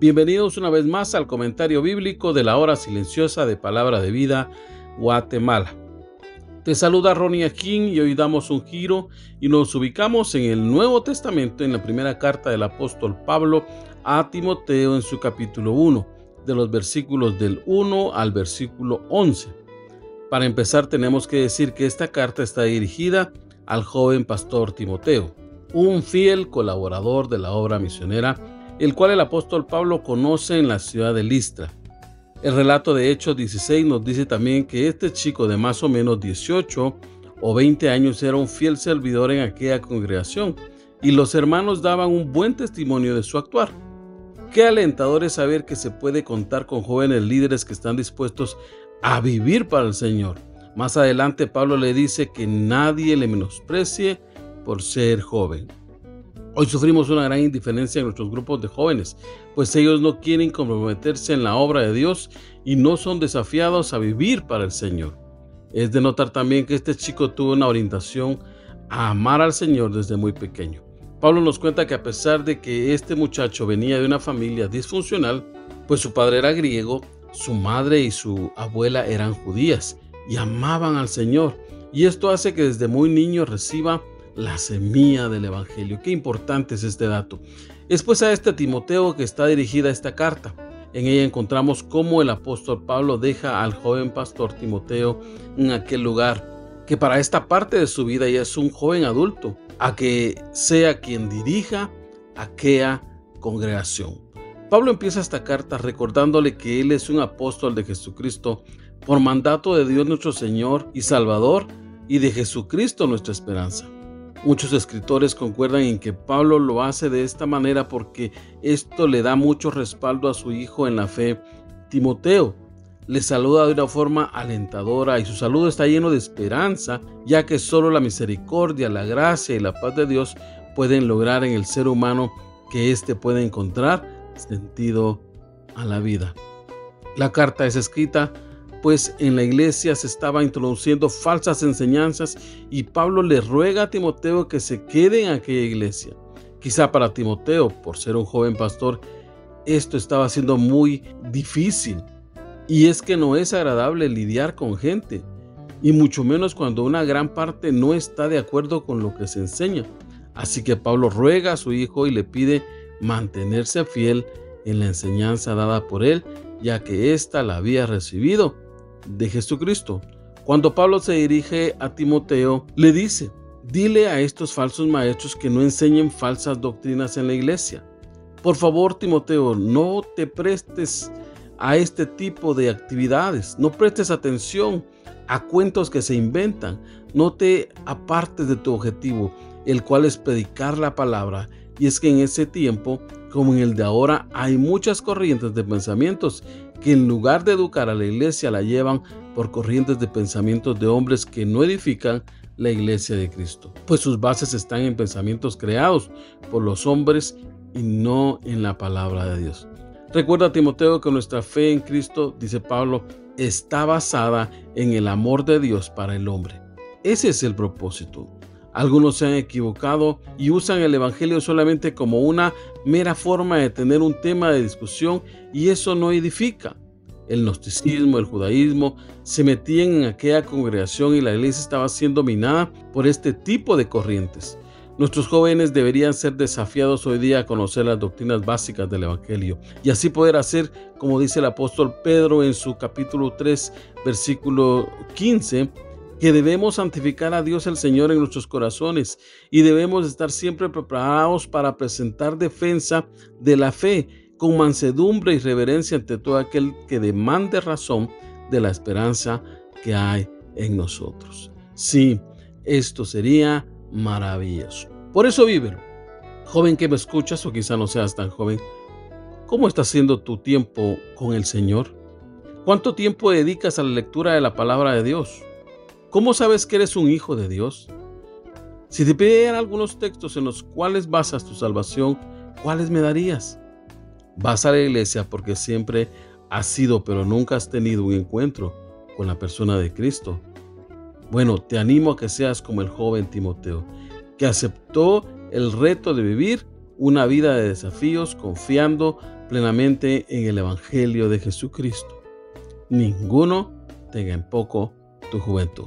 Bienvenidos una vez más al comentario bíblico de la hora silenciosa de Palabra de Vida, Guatemala. Te saluda Ronnie Akin y hoy damos un giro y nos ubicamos en el Nuevo Testamento en la primera carta del apóstol Pablo a Timoteo en su capítulo 1, de los versículos del 1 al versículo 11. Para empezar tenemos que decir que esta carta está dirigida al joven pastor Timoteo, un fiel colaborador de la obra misionera el cual el apóstol Pablo conoce en la ciudad de Listra. El relato de Hechos 16 nos dice también que este chico de más o menos 18 o 20 años era un fiel servidor en aquella congregación y los hermanos daban un buen testimonio de su actuar. Qué alentador es saber que se puede contar con jóvenes líderes que están dispuestos a vivir para el Señor. Más adelante Pablo le dice que nadie le menosprecie por ser joven. Hoy sufrimos una gran indiferencia en nuestros grupos de jóvenes, pues ellos no quieren comprometerse en la obra de Dios y no son desafiados a vivir para el Señor. Es de notar también que este chico tuvo una orientación a amar al Señor desde muy pequeño. Pablo nos cuenta que a pesar de que este muchacho venía de una familia disfuncional, pues su padre era griego, su madre y su abuela eran judías y amaban al Señor. Y esto hace que desde muy niño reciba la semilla del Evangelio. Qué importante es este dato. Es pues a este Timoteo que está dirigida esta carta. En ella encontramos cómo el apóstol Pablo deja al joven pastor Timoteo en aquel lugar, que para esta parte de su vida ya es un joven adulto, a que sea quien dirija aquella congregación. Pablo empieza esta carta recordándole que él es un apóstol de Jesucristo por mandato de Dios nuestro Señor y Salvador y de Jesucristo nuestra esperanza. Muchos escritores concuerdan en que Pablo lo hace de esta manera porque esto le da mucho respaldo a su hijo en la fe, Timoteo. Le saluda de una forma alentadora y su saludo está lleno de esperanza, ya que solo la misericordia, la gracia y la paz de Dios pueden lograr en el ser humano que éste pueda encontrar sentido a la vida. La carta es escrita pues en la iglesia se estaba introduciendo falsas enseñanzas y Pablo le ruega a Timoteo que se quede en aquella iglesia. Quizá para Timoteo, por ser un joven pastor, esto estaba siendo muy difícil. Y es que no es agradable lidiar con gente, y mucho menos cuando una gran parte no está de acuerdo con lo que se enseña. Así que Pablo ruega a su hijo y le pide mantenerse fiel en la enseñanza dada por él, ya que ésta la había recibido de Jesucristo. Cuando Pablo se dirige a Timoteo, le dice, dile a estos falsos maestros que no enseñen falsas doctrinas en la iglesia. Por favor, Timoteo, no te prestes a este tipo de actividades, no prestes atención a cuentos que se inventan, no te apartes de tu objetivo, el cual es predicar la palabra. Y es que en ese tiempo, como en el de ahora, hay muchas corrientes de pensamientos que en lugar de educar a la iglesia la llevan por corrientes de pensamientos de hombres que no edifican la iglesia de Cristo, pues sus bases están en pensamientos creados por los hombres y no en la palabra de Dios. Recuerda Timoteo que nuestra fe en Cristo, dice Pablo, está basada en el amor de Dios para el hombre. Ese es el propósito. Algunos se han equivocado y usan el Evangelio solamente como una mera forma de tener un tema de discusión y eso no edifica. El gnosticismo, el judaísmo se metían en aquella congregación y la iglesia estaba siendo dominada por este tipo de corrientes. Nuestros jóvenes deberían ser desafiados hoy día a conocer las doctrinas básicas del Evangelio y así poder hacer, como dice el apóstol Pedro en su capítulo 3, versículo 15, que debemos santificar a Dios el Señor en nuestros corazones y debemos estar siempre preparados para presentar defensa de la fe con mansedumbre y reverencia ante todo aquel que demande razón de la esperanza que hay en nosotros. Sí, esto sería maravilloso. Por eso vívelo. Joven que me escuchas o quizá no seas tan joven, ¿cómo está siendo tu tiempo con el Señor? ¿Cuánto tiempo dedicas a la lectura de la palabra de Dios? ¿Cómo sabes que eres un hijo de Dios? Si te pidieran algunos textos en los cuales basas tu salvación, ¿cuáles me darías? Vas a la iglesia porque siempre has sido, pero nunca has tenido un encuentro con la persona de Cristo. Bueno, te animo a que seas como el joven Timoteo, que aceptó el reto de vivir una vida de desafíos confiando plenamente en el Evangelio de Jesucristo. Ninguno tenga en poco tu juventud.